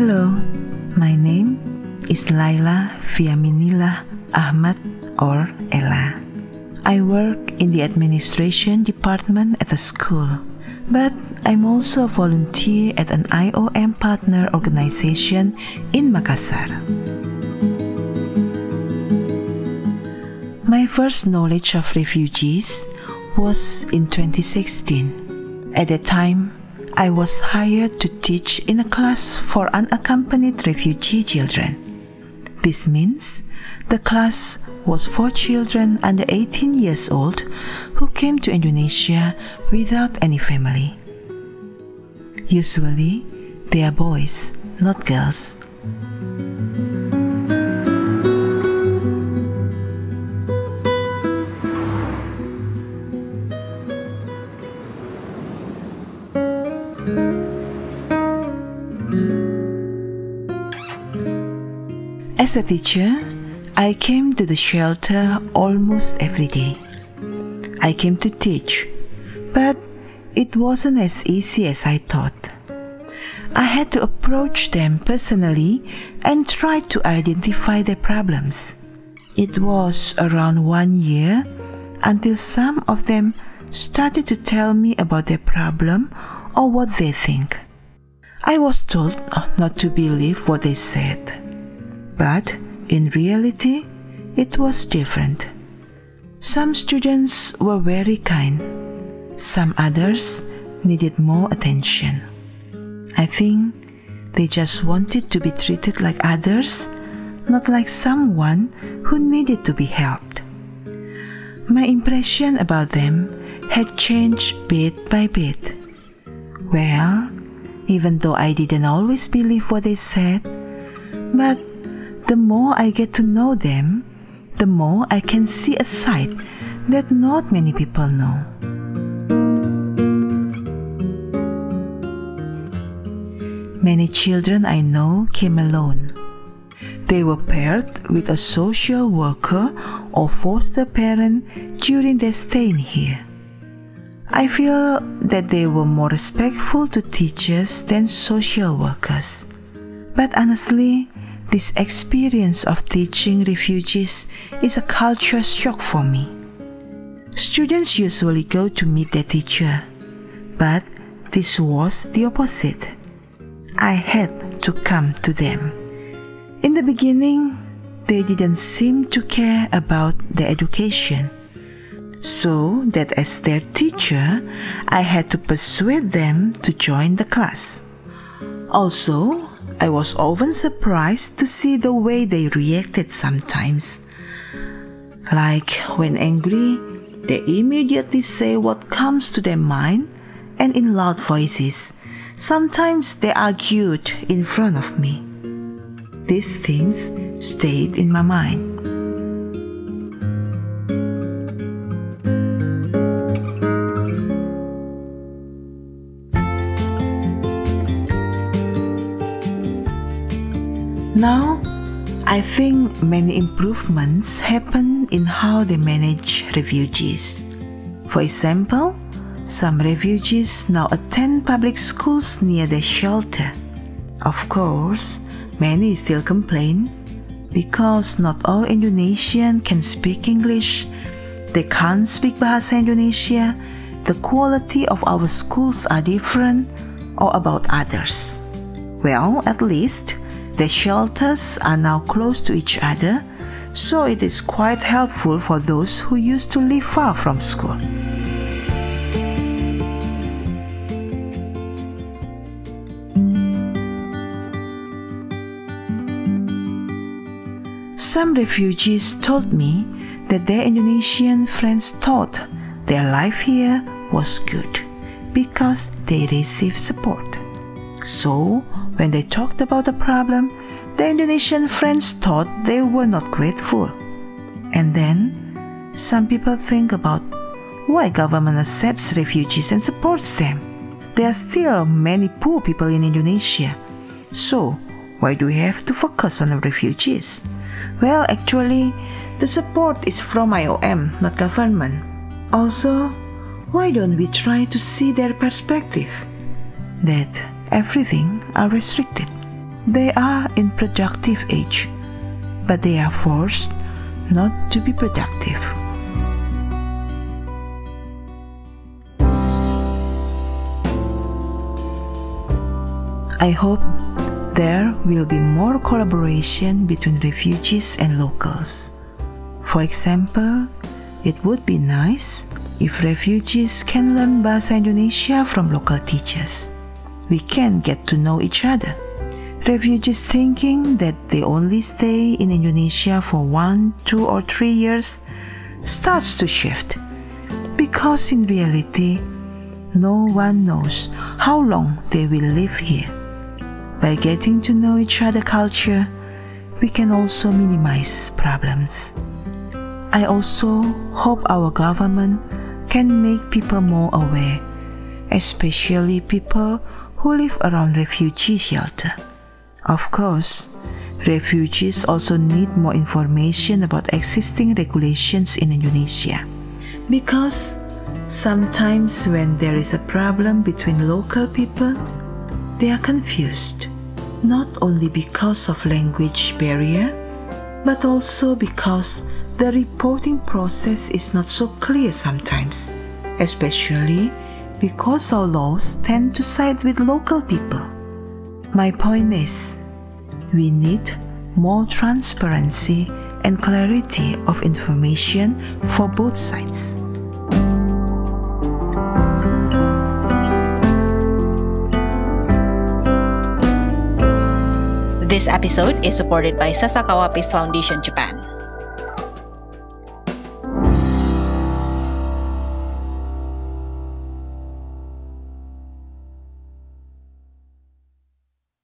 Hello, my name is Laila Fiaminila Ahmad or Ella. I work in the administration department at a school, but I'm also a volunteer at an IOM partner organization in Makassar. My first knowledge of refugees was in 2016. At that time, I was hired to teach in a class for unaccompanied refugee children. This means the class was for children under 18 years old who came to Indonesia without any family. Usually, they are boys, not girls. As a teacher, I came to the shelter almost every day. I came to teach, but it wasn't as easy as I thought. I had to approach them personally and try to identify their problems. It was around one year until some of them started to tell me about their problem or what they think. I was told not to believe what they said, but in reality, it was different. Some students were very kind, some others needed more attention. I think they just wanted to be treated like others, not like someone who needed to be helped. My impression about them had changed bit by bit. Well, even though I didn't always believe what they said, but the more I get to know them, the more I can see a side that not many people know. Many children I know came alone. They were paired with a social worker or foster parent during their stay here. I feel that they were more respectful to teachers than social workers. But honestly, this experience of teaching refugees is a culture shock for me. Students usually go to meet their teacher, but this was the opposite. I had to come to them. In the beginning, they didn't seem to care about their education. So that as their teacher, I had to persuade them to join the class. Also, I was often surprised to see the way they reacted sometimes. Like when angry, they immediately say what comes to their mind and in loud voices. Sometimes they argued in front of me. These things stayed in my mind. Now, I think many improvements happen in how they manage refugees. For example, some refugees now attend public schools near their shelter. Of course, many still complain because not all Indonesian can speak English, they can't speak Bahasa Indonesia, the quality of our schools are different, or about others. Well, at least the shelters are now close to each other, so it is quite helpful for those who used to live far from school. Some refugees told me that their Indonesian friends thought their life here was good because they received support. So, when they talked about the problem, the Indonesian friends thought they were not grateful. And then, some people think about why government accepts refugees and supports them. There are still many poor people in Indonesia. So, why do we have to focus on the refugees? Well, actually, the support is from IOM, not government. Also, why don't we try to see their perspective? That everything are restricted. They are in productive age, but they are forced not to be productive. I hope there will be more collaboration between refugees and locals. For example, it would be nice if refugees can learn Bahasa Indonesia from local teachers. We can get to know each other. Refugees thinking that they only stay in Indonesia for one, two, or three years starts to shift because in reality, no one knows how long they will live here. By getting to know each other culture, we can also minimize problems. I also hope our government can make people more aware, especially people who live around refugee shelter. Of course, refugees also need more information about existing regulations in Indonesia. Because sometimes when there is a problem between local people, they are confused, not only because of language barrier, but also because the reporting process is not so clear sometimes, especially because our laws tend to side with local people. My point is, we need more transparency and clarity of information for both sides. This episode is supported by Sasakawa Peace Foundation Japan.